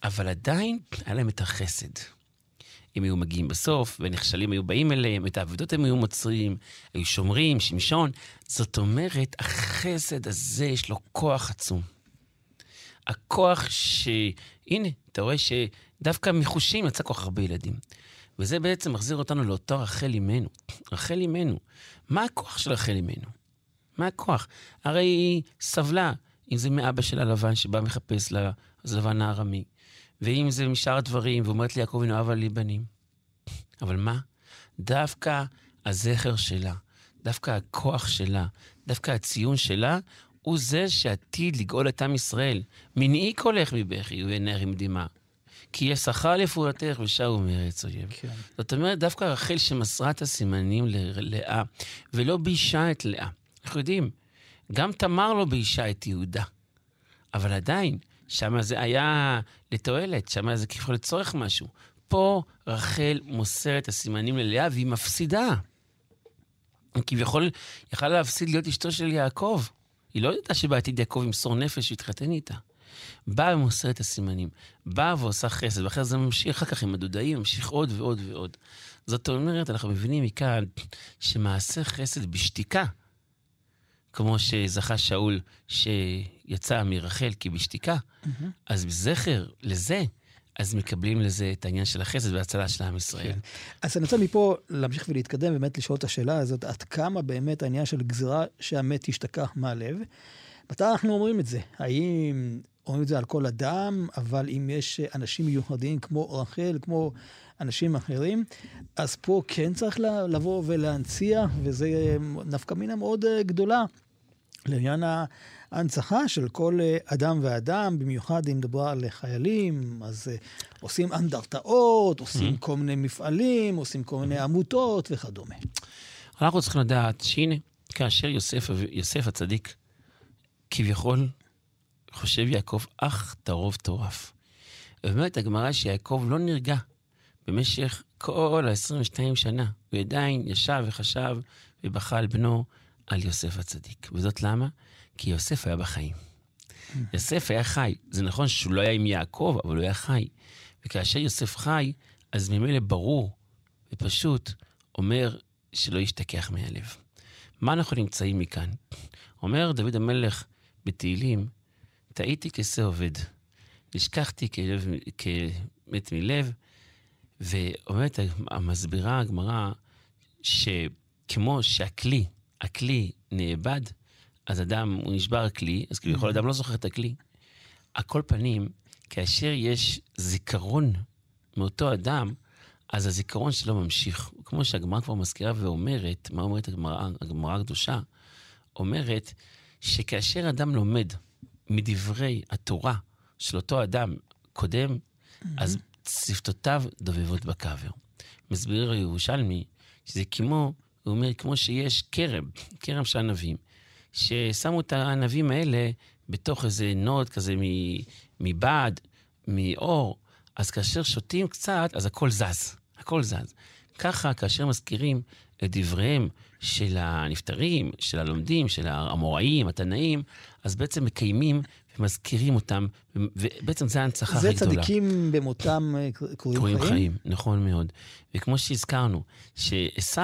אבל עדיין היה להם את החסד. הם היו מגיעים בסוף, ונכשלים היו באים אליהם, את העבודות הם היו מוצרים, היו שומרים, שמשון. זאת אומרת, החסד הזה יש לו כוח עצום. הכוח ש... הנה, אתה רואה שדווקא מחושים יצא כל כך הרבה ילדים. וזה בעצם מחזיר אותנו לאותו רחל אימנו. רחל אימנו. מה הכוח של רחל אימנו? מה הכוח? הרי היא סבלה, אם זה מאבא של הלבן שבא מחפש לבן הארמי. ואם זה משאר הדברים, ואומרת לי יעקב הנה אהבה לי בנים. אבל מה? דווקא הזכר שלה, דווקא הכוח שלה, דווקא הציון שלה, הוא זה שעתיד לגאול את עם ישראל. מנעי קולך מבכי ובעינך עם דמעה. כי ישכה לפעולתך ושבו מארץ אויב. כן. זאת אומרת, דווקא רחל שמסרה את הסימנים ללאה, ולא ביישה את לאה. אנחנו יודעים, גם תמר לא ביישה את יהודה. אבל עדיין, שם זה היה לתועלת, שם זה כביכול לצורך משהו. פה רחל מוסרת הסימנים ללאה והיא מפסידה. כביכול יכלה להפסיד להיות אשתו של יעקב. היא לא ידעה שבעתיד יעקב ימסור נפש ויתחתן איתה. באה ומוסרת הסימנים, באה ועושה חסד, ואחרי זה ממשיך אחר כך עם הדודאים, ממשיך עוד ועוד ועוד. זאת אומרת, אנחנו מבינים מכאן שמעשה חסד בשתיקה, כמו שזכה שאול שיצא מרחל כי בשתיקה, mm-hmm. אז בזכר לזה, אז מקבלים לזה את העניין של החסד וההצלה של עם ישראל. כן. אז אני רוצה מפה להמשיך ולהתקדם, באמת לשאול את השאלה הזאת, עד כמה באמת העניין של גזירה שהמת ישתכח מהלב. מתי אנחנו אומרים את זה? האם אומרים את זה על כל אדם, אבל אם יש אנשים מיוחדים כמו רחל, כמו אנשים אחרים, אז פה כן צריך לבוא ולהנציח, וזה נפקא מינה מאוד אה, גדולה לעניין ההנצחה של כל אה, אדם ואדם, במיוחד אם מדובר על חיילים, אז uh, עושים אנדרטאות, עושים mm-hmm. כל מיני מפעלים, עושים כל מיני עמותות וכדומה. אנחנו צריכים לדעת שהנה, כאשר יוסף, יוסף הצדיק כביכול חושב יעקב, אך טרוף טורף. ובאמת הגמרא שיעקב לא נרגע במשך כל ה-22 שנה. הוא עדיין ישב וחשב ובכה על בנו, על יוסף הצדיק. וזאת למה? כי יוסף היה בחיים. יוסף היה חי. זה נכון שהוא לא היה עם יעקב, אבל הוא היה חי. וכאשר יוסף חי, אז ממילא ברור ופשוט אומר שלא ישתכח מהלב. מה אנחנו נמצאים מכאן? אומר דוד המלך בתהילים, טעיתי כשה עובד, נשכחתי כמת מלב, ואומרת, המסבירה הגמרא, שכמו שהכלי, הכלי נאבד, אז אדם, הוא נשבר הכלי, אז כביכול אדם לא זוכר את הכלי. על כל פנים, כאשר יש זיכרון מאותו אדם, אז הזיכרון שלו ממשיך. כמו שהגמרא כבר מזכירה ואומרת, מה אומרת הגמרא, הגמרא הקדושה? אומרת שכאשר אדם לומד מדברי התורה של אותו אדם קודם, mm-hmm. אז שפתותיו דובבות בקבר. מסביר הירושלמי שזה כמו, הוא אומר, כמו שיש כרם, כרם של ענבים, ששמו את הענבים האלה בתוך איזה נוד כזה מבעד, מאור, אז כאשר שותים קצת, אז הכל זז, הכל זז. ככה, כאשר מזכירים את דבריהם של הנפטרים, של הלומדים, של האמוראים, התנאים, אז בעצם מקיימים ומזכירים אותם, ובעצם זה ההנצחה הכי גדולה. זה צדיקים במותם אה, קרויים חיים? קרויים חיים, נכון מאוד. וכמו שהזכרנו, שעשו,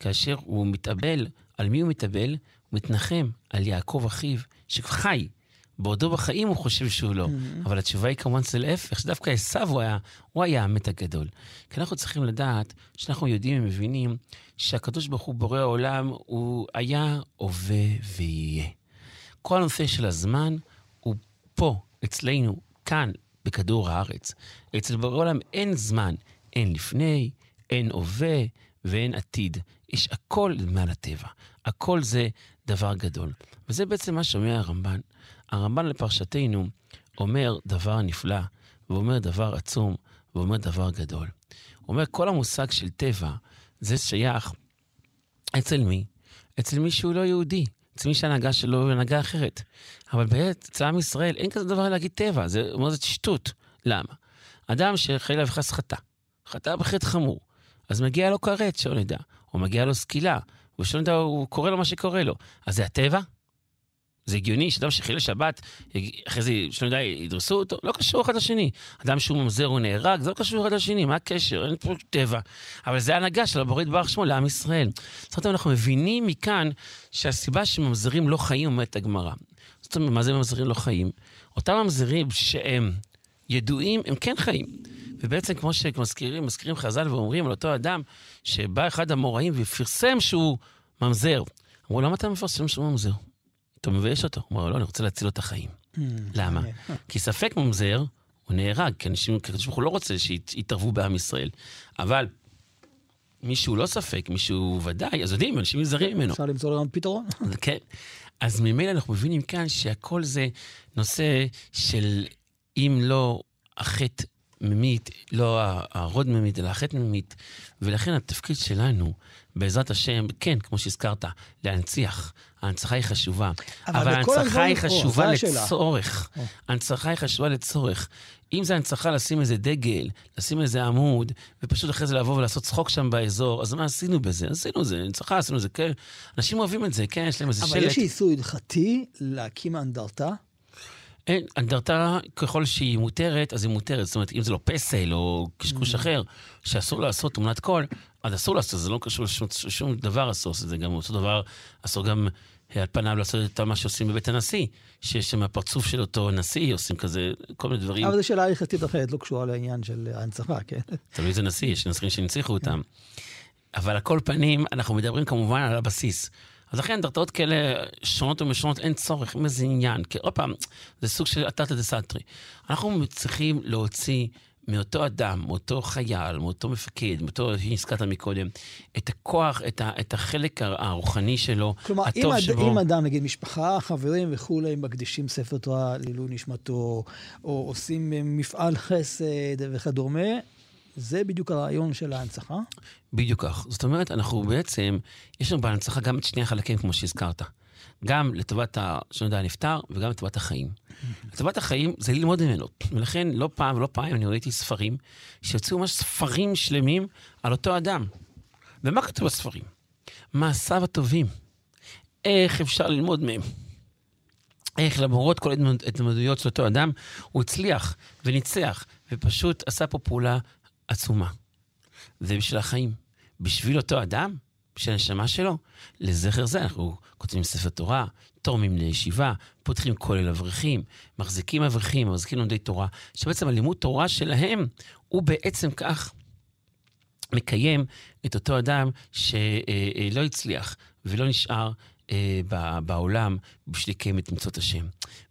כאשר הוא מתאבל, על מי הוא מתאבל? הוא מתנחם על יעקב אחיו, שחי. בעודו בחיים הוא חושב שהוא לא. Mm-hmm. אבל התשובה היא כמובן זה להפך, שדווקא עשו הוא היה, הוא היה המת הגדול. כי אנחנו צריכים לדעת, שאנחנו יודעים ומבינים, שהקדוש ברוך הוא בורא העולם, הוא היה, הווה ויהיה. כל הנושא של הזמן פה, אצלנו, כאן, בכדור הארץ. אצל בורא העולם אין זמן, אין לפני, אין הווה ואין עתיד. יש הכל מעל הטבע. הכל זה דבר גדול. וזה בעצם מה שאומר הרמב"ן. הרמב"ן לפרשתנו אומר דבר נפלא, ואומר דבר עצום, ואומר דבר גדול. הוא אומר, כל המושג של טבע, זה שייך אצל מי? אצל מי שהוא לא יהודי. אצל מי שההנהגה שלו היא הנהגה אחרת. אבל באמת, אצל עם ישראל אין כזה דבר להגיד טבע, זה אומר זאת שטות. למה? אדם שחלילה וחס חטא, חטא בחטא חמור, אז מגיע לו כרת, שלא נדע, או מגיע לו סקילה, ושלא נדע, הוא קורא לו מה שקורה לו. אז זה הטבע? זה הגיוני שאדם שחילל שבת, אחרי זה, שלא יודע, ידרסו אותו? לא קשור אחד לשני. אדם שהוא ממזר או נהרג, זה לא קשור אחד לשני, מה הקשר? אין פה טבע. אבל זה ההנהגה של הבורא יתברך שמו לעם ישראל. זאת אומרת, אנחנו מבינים מכאן שהסיבה שממזרים לא חיים אומרת הגמרא. זאת אומרת, מה זה ממזרים לא חיים? אותם ממזרים שהם ידועים, הם כן חיים. ובעצם כמו שמזכירים, מזכירים חז"ל ואומרים על אותו אדם שבא אחד המוראים ופרסם שהוא ממזר. אמרו, למה אתה מפרסם שהוא ממזר? אתה מבייש אותו. הוא אומר, לא, אני רוצה להציל לו את החיים. Mm, למה? כי ספק ממזר, הוא נהרג, כי אנשים, הקדוש ברוך הוא לא רוצה שיתערבו בעם ישראל. אבל מי שהוא לא ספק, מי שהוא ודאי, אז יודעים, אנשים נזהרים ממנו. אפשר למצוא לו פתרון. כן. אז ממילא אנחנו מבינים כאן שהכל זה נושא של אם לא החטא ממית, לא הרוד ממית, אלא החטא ממית. ולכן התפקיד שלנו, בעזרת השם, כן, כמו שהזכרת, להנציח. ההנצחה היא חשובה. אבל, אבל ההנצחה היא חשובה לצורך. ההנצחה היא חשובה לצורך. אם זה הנצחה לשים איזה דגל, לשים איזה עמוד, ופשוט אחרי זה לבוא ולעשות צחוק שם באזור, אז מה עשינו בזה? עשינו את זה, הנצחה, עשינו את זה, כן. אנשים אוהבים את זה, כן, יש להם איזה אבל שלט. אבל יש איסור הלכתי להקים אנדרטה? אין, אנדרטה, ככל שהיא מותרת, אז היא מותרת. זאת אומרת, אם זה לא פסל או קשקוש mm. אחר, שאסור לעשות תמונת קול, אז אסור לעשות, זה לא קשור לשום שום דבר אסור לעשות, זה גם אותו דבר, אסור גם על פניו לעשות את מה שעושים בבית הנשיא, שיש שם הפרצוף של אותו נשיא, עושים כזה, כל מיני דברים. אבל זו שאלה הלכתית אחרת, לא קשורה לעניין של ההנצחה, כן? תלוי איזה נשיא, יש נשיאים שהנציחו אותם. אבל על כל פנים, אנחנו מדברים כמובן על הבסיס. אז לכן אנדרטאות כאלה שונות ומשונות, אין צורך, אין איזה עניין. כי עוד פעם, זה סוג של אתתא דסתרי. אנחנו צריכים להוציא מאותו אדם, מאותו חייל, מאותו מפקד, מאותו שהזכרת מקודם, את הכוח, את, ה, את החלק הרוחני שלו, כלומר, הטוב אם שבו. כלומר, אם אדם, נגיד משפחה, חברים וכולי, מקדישים ספר תורה לעילוי נשמתו, או עושים מפעל חסד וכדומה, זה בדיוק הרעיון של ההנצחה? בדיוק כך. זאת אומרת, אנחנו בעצם, יש לנו בהנצחה גם את שני החלקים, כמו שהזכרת. גם לטובת, יודע, הנפטר, וגם לטובת החיים. לטובת החיים זה ללמוד ממנו. ולכן לא פעם ולא פעם אני ראיתי ספרים שיוצאו ממש ספרים שלמים על אותו אדם. ומה כתוב בספרים? מעשיו הטובים. איך אפשר ללמוד מהם. איך למרות כל ההתמודדויות של אותו אדם, הוא הצליח וניצח, ופשוט עשה פה פעולה עצומה. זה בשביל החיים. בשביל אותו אדם, של הנשמה שלו. לזכר זה אנחנו כותבים ספר תורה, תורמים לישיבה, פותחים כולל אברכים, מחזיקים אברכים, מחזיקים לומדי תורה, שבעצם הלימוד תורה שלהם הוא בעצם כך מקיים את אותו אדם שלא הצליח ולא נשאר אה, בעולם בשביל לקיים את מצוות השם.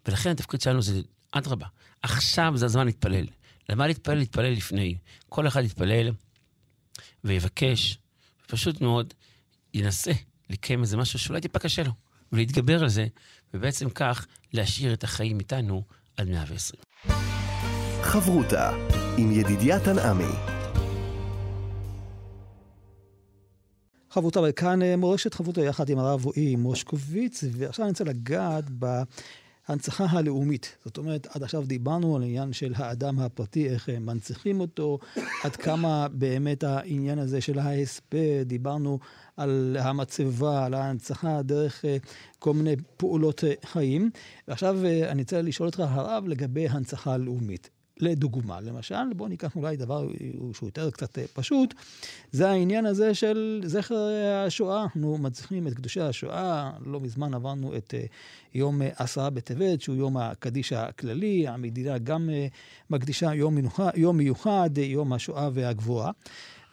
ולכן התפקיד שלנו זה, אדרבה, עכשיו זה הזמן להתפלל. למה להתפלל? להתפלל לפני. כל אחד יתפלל ויבקש, פשוט מאוד ינסה לקיים איזה משהו שאולי טיפה קשה לו, ולהתגבר על זה, ובעצם כך להשאיר את החיים איתנו עד 120. חברותה עם ידידיה תנעמי חברותה, וכאן אה, מורשת חברותה יחד עם הרב רועי מושקוביץ, ועכשיו אני רוצה לגעת בהנצחה הלאומית. זאת אומרת, עד עכשיו דיברנו על העניין של האדם הפרטי, איך מנציחים אותו, עד כמה באמת העניין הזה של ההספד, דיברנו על המצבה, על ההנצחה דרך אה, כל מיני פעולות אה, חיים. ועכשיו אני רוצה לשאול אותך, הרב, לגבי הנצחה לאומית. לדוגמה, למשל, בואו ניקח אולי דבר שהוא יותר קצת אה, פשוט, זה העניין הזה של זכר השואה. אנחנו מצליחים את קדושי השואה, לא מזמן עברנו את אה, יום אה, עשרה בטבת, שהוא יום הקדיש הכללי, המדינה גם מקדישה יום, מנוחה, יום מיוחד, יום השואה והגבורה.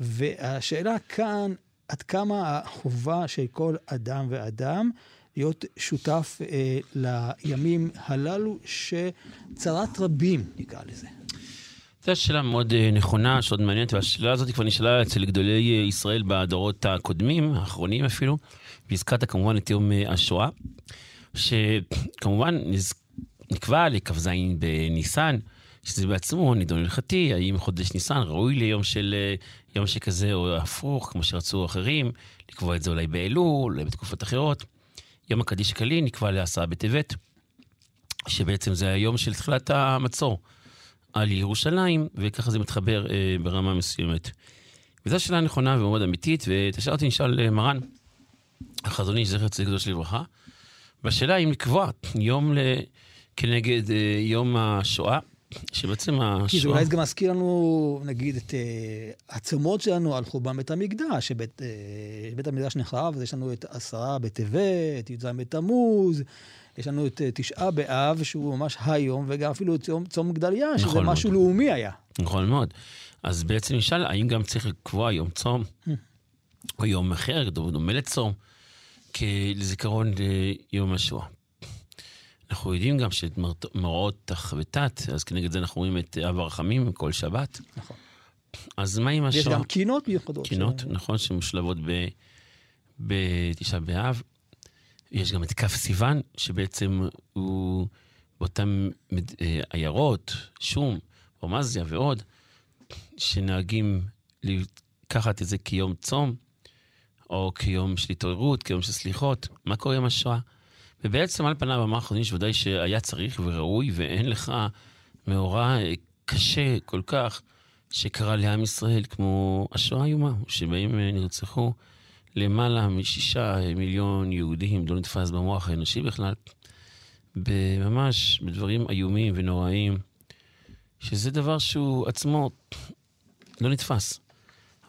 והשאלה כאן, עד כמה החובה של כל אדם ואדם להיות שותף אה, לימים הללו, שצרת רבים, נקרא לזה. זו שאלה מאוד אה, נכונה, שעוד מעניינת, והשאלה הזאת כבר נשאלה אצל גדולי אה, ישראל בדורות הקודמים, האחרונים אפילו, והזכרת כמובן את יום אה, השואה, שכמובן נקבע לכ"ז בניסן, שזה בעצמו נידון הלכתי, האם חודש ניסן ראוי ליום של יום שכזה או הפוך, כמו שרצו אחרים, לקבוע את זה אולי באלול, אולי בתקופות אחרות. יום הקדיש הכללי נקבע לעשרה בטבת, שבעצם זה היום של תחילת המצור על ירושלים, וככה זה מתחבר אה, ברמה מסוימת. וזו שאלה נכונה ומאוד אמיתית, ואת השאלה אותי נשאל אה, מרן, החזוני, זכר צדיק קדוש לברכה, והשאלה אם לקבוע יום ל... כנגד אה, יום השואה, שבעצם השואה... כי זה אולי גם מזכיר לנו, נגיד, את הצומות שלנו על חורבן בית המקדש, שבית בית המקדש נחרב, אז יש לנו את עשרה בטבת, י"ז בתמוז, יש לנו את uh, תשעה באב, שהוא ממש היום, וגם אפילו את צום, צום גדליה, שזה נכון משהו מאוד. לאומי היה. נכון מאוד. אז בעצם נשאל, האם גם צריך לקבוע יום צום, או יום אחר, דומה לצום, לזיכרון יום השואה. אנחנו יודעים גם שאת מראות תח ותת, אז כנגד זה אנחנו רואים את אב הרחמים כל שבת. נכון. אז מה עם השואה? יש גם קינות מיוחדות. קינות, ש... נכון, שמושלבות בתשעה באב. יש גם את כף סיוון, שבעצם הוא באותן אה, עיירות, שום, רומזיה ועוד, שנהגים לקחת את זה כיום צום, או כיום של התעוררות, כיום של סליחות. מה קורה עם השואה? ובעצם על פניו אמר חזוניש ודאי שהיה צריך וראוי, ואין לך מאורע קשה כל כך שקרה לעם ישראל, כמו השואה האיומה, שבהם נרצחו למעלה משישה מיליון יהודים, לא נתפס במוח האנושי בכלל, ממש בדברים איומים ונוראים, שזה דבר שהוא עצמו לא נתפס.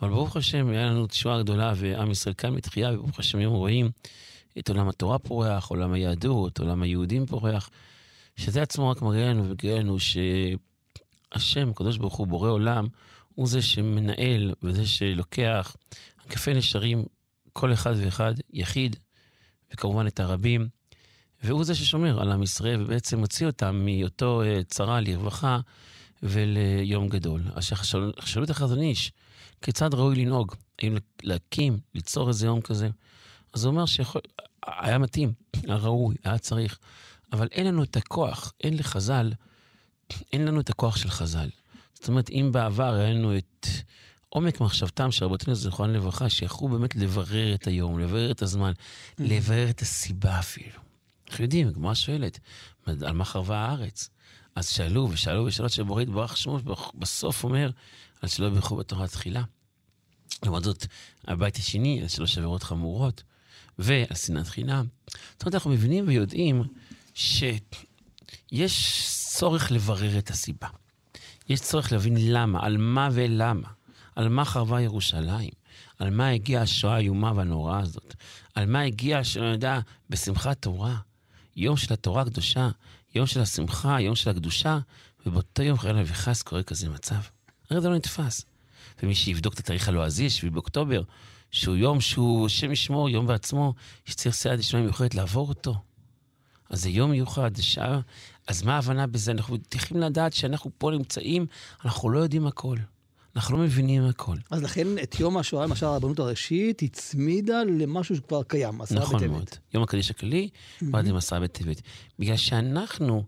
אבל ברוך השם, היה לנו תשועה גדולה, ועם ישראל קם לתחייה, וברוך השם היום רואים את עולם התורה פורח, עולם היהדות, עולם היהודים פורח, שזה עצמו רק מראה לנו וגאה לנו שהשם, הקדוש ברוך הוא, בורא עולם, הוא זה שמנהל וזה שלוקח כפי נשרים, כל אחד ואחד, יחיד, וכמובן את הרבים, והוא זה ששומר על עם ישראל ובעצם מוציא אותם מאותו uh, צרה לרווחה וליום גדול. אז שאלו את החזון איש, כיצד ראוי לנהוג? האם להקים, ליצור איזה יום כזה? אז הוא אומר שהיה מתאים, היה ראוי, היה צריך, אבל אין לנו את הכוח, אין לחז"ל, אין לנו את הכוח של חז"ל. זאת אומרת, אם בעבר היה לנו את עומק מחשבתם של רבותינו זיכרונם לברכה, שיכלו באמת לברר את היום, לברר את הזמן, mm-hmm. לברר את הסיבה אפילו. אנחנו יודעים, הגמרא שואלת, על מה חרבה הארץ? אז שאלו ושאלו ושאלות שבורא יתברך שמו, בסוף אומר, על שלא יברכו בתורה תחילה. לעומת זאת, הבית השני, על שלוש עבירות חמורות. ועל שנאת חינם. זאת אומרת, אנחנו מבינים ויודעים שיש צורך לברר את הסיבה. יש צורך להבין למה, על מה ולמה. על מה חרבה ירושלים, על מה הגיעה השואה האיומה והנוראה הזאת, על מה הגיעה, שלא יודע, בשמחת תורה, יום של התורה הקדושה, יום של השמחה, יום של הקדושה, ובאותו יום חלילה וחס קורה כזה מצב. הרי זה לא נתפס. ומי שיבדוק את התאריך הלועזי, 7 באוקטובר, שהוא יום שהוא, השם ישמור, יום בעצמו, שצריך סייעת דשמיא מיוחדת לעבור אותו. אז זה יום מיוחד, זה שעה. אז מה ההבנה בזה? אנחנו צריכים לדעת שאנחנו פה נמצאים, אנחנו לא יודעים הכל. אנחנו לא מבינים הכל. אז לכן את יום השואה, למשל הרבנות הראשית, הצמידה למשהו שכבר קיים, עשרה בטבת. נכון מאוד. יום הקדיש הכללי, ועד עם עשרה בטבת. בגלל שאנחנו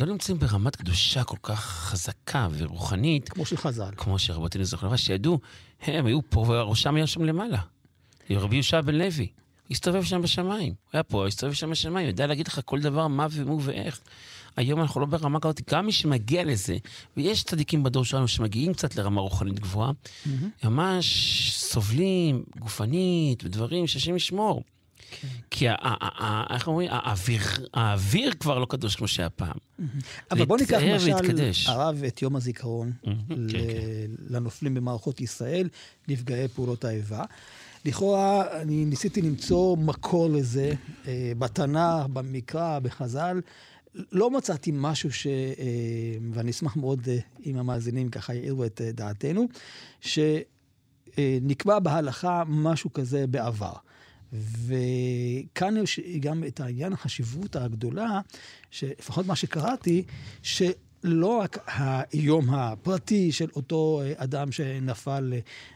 לא נמצאים ברמת קדושה כל כך חזקה ורוחנית. כמו של חז"ל. כמו שרבותינו זכרו, שידעו, הם היו פה וראשם היה שם למעלה. רבי יהושע בן לוי. הסתובב שם בשמיים. הוא היה פה, הסתובב שם בשמיים, יודע להגיד לך כל דבר, מה ומו ואיך. היום אנחנו לא ברמה כזאת, גם מי שמגיע לזה, ויש צדיקים בדור שלנו שמגיעים קצת לרמה רוחנית גבוהה, mm-hmm. ממש סובלים גופנית ודברים שהשם ישמור. כן. כי איך אומרים, האוויר, כבר לא קדוש כמו שהיה פעם. אבל בוא ניקח למשל, הרב, את יום הזיכרון כן, כן. לנופלים במערכות ישראל, נפגעי פעולות האיבה. לכאורה, אני ניסיתי למצוא מקור לזה אה, בתנ"ך, במקרא, בחז"ל. לא מצאתי משהו ש... אה, ואני אשמח מאוד אה, אם המאזינים ככה יעירו את דעתנו, שנקבע בהלכה משהו כזה בעבר. וכאן יש גם את העניין, החשיבות הגדולה, שלפחות מה שקראתי, שלא רק היום הפרטי של אותו אדם שנפל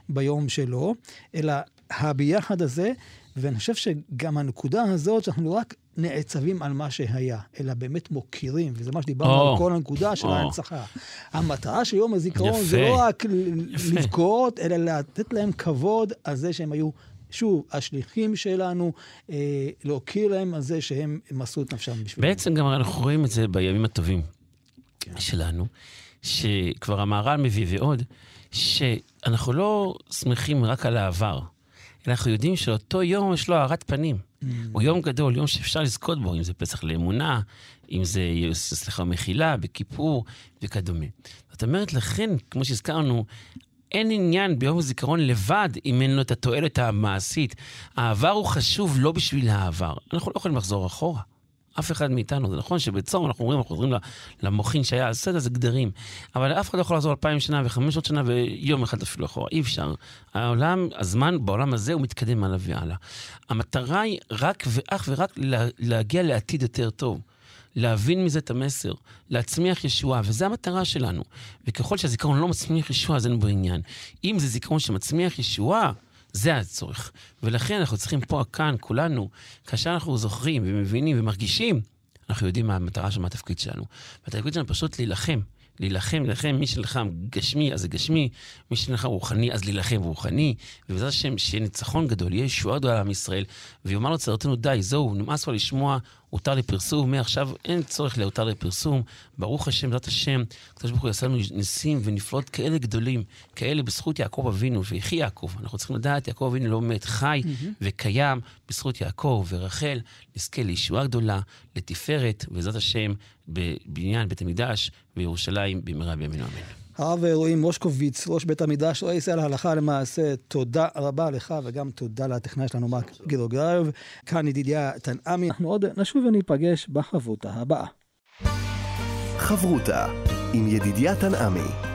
ביום שלו, אלא הביחד הזה, ואני חושב שגם הנקודה הזאת, שאנחנו לא רק נעצבים על מה שהיה, אלא באמת מוקירים, וזה מה שדיברנו oh. על כל הנקודה של oh. ההנצחה. המטרה של יום הזיכרון יפה. זה לא רק יפה. לבכות, אלא לתת להם כבוד על זה שהם היו שוב, השליחים שלנו, אה, להוקיר להם על זה שהם מסרו את נפשם בשבילנו. בעצם גם אנחנו רואים את זה בימים הטובים כן. שלנו, שכבר המהר"ל מביא ועוד, שאנחנו לא שמחים רק על העבר. אנחנו יודעים שאותו יום יש לו הארת פנים. Mm. הוא יום גדול, יום שאפשר לזכות בו, אם זה פסח לאמונה, אם זה, סליחה, מחילה, בכיפור וכדומה. זאת אומרת, לכן, כמו שהזכרנו, אין עניין ביום הזיכרון לבד אם אין לו את התועלת המעשית. העבר הוא חשוב לא בשביל העבר. אנחנו לא יכולים לחזור אחורה. אף אחד מאיתנו. זה נכון שבצום אנחנו אומרים, אנחנו חוזרים למוחין שהיה על סדר, זה גדרים. אבל אף אחד לא יכול לחזור אלפיים שנה וחמש מאות שנה ויום אחד אפילו אחורה. אי אפשר. העולם, הזמן בעולם הזה הוא מתקדם הלאה והלאה. המטרה היא רק ואך ורק להגיע לעתיד יותר טוב. להבין מזה את המסר, להצמיח ישועה, וזו המטרה שלנו. וככל שהזיכרון לא מצמיח ישועה, אז אין בו עניין. אם זה זיכרון שמצמיח ישועה, זה הצורך. ולכן אנחנו צריכים פה, כאן, כולנו, כאשר אנחנו זוכרים ומבינים ומרגישים, אנחנו יודעים מה המטרה של מה התפקיד שלנו. והתפקיד שלנו פשוט להילחם. להילחם, להילחם, מי שנלחם גשמי, אז זה גשמי, מי שנלחם רוחני, אז להילחם רוחני, ובעזרת השם, שיהיה ניצחון גדול, יהיה ישועה גדולה לעם ישראל, ויאמר לצרתנו די, זהו, נמאס כבר לשמוע הותר לפרסום, מעכשיו אין צורך להותר לפרסום. ברוך השם, בעזרת השם, הקדוש ברוך הוא יעשה לנו ניסים ונפלאות כאלה גדולים, כאלה בזכות יעקב אבינו, ויחי יעקב. אנחנו צריכים לדעת, יעקב אבינו לא מת, חי mm-hmm. וקיים בזכות יעקב ורחל, נזכה לישועה גדולה, לתפארת, בעזרת השם, בבניין בית המקדש בירושלים במהרה בימינו אמן. הרב אלוהים מושקוביץ, ראש בית המדרש, לא יישא להלכה למעשה, תודה רבה לך וגם תודה לטכנאי שלנו מרק גילוגרב. כאן ידידיה תנעמי, אנחנו עוד נשוב וניפגש בחברותה הבאה. חברותה עם ידידיה תנעמי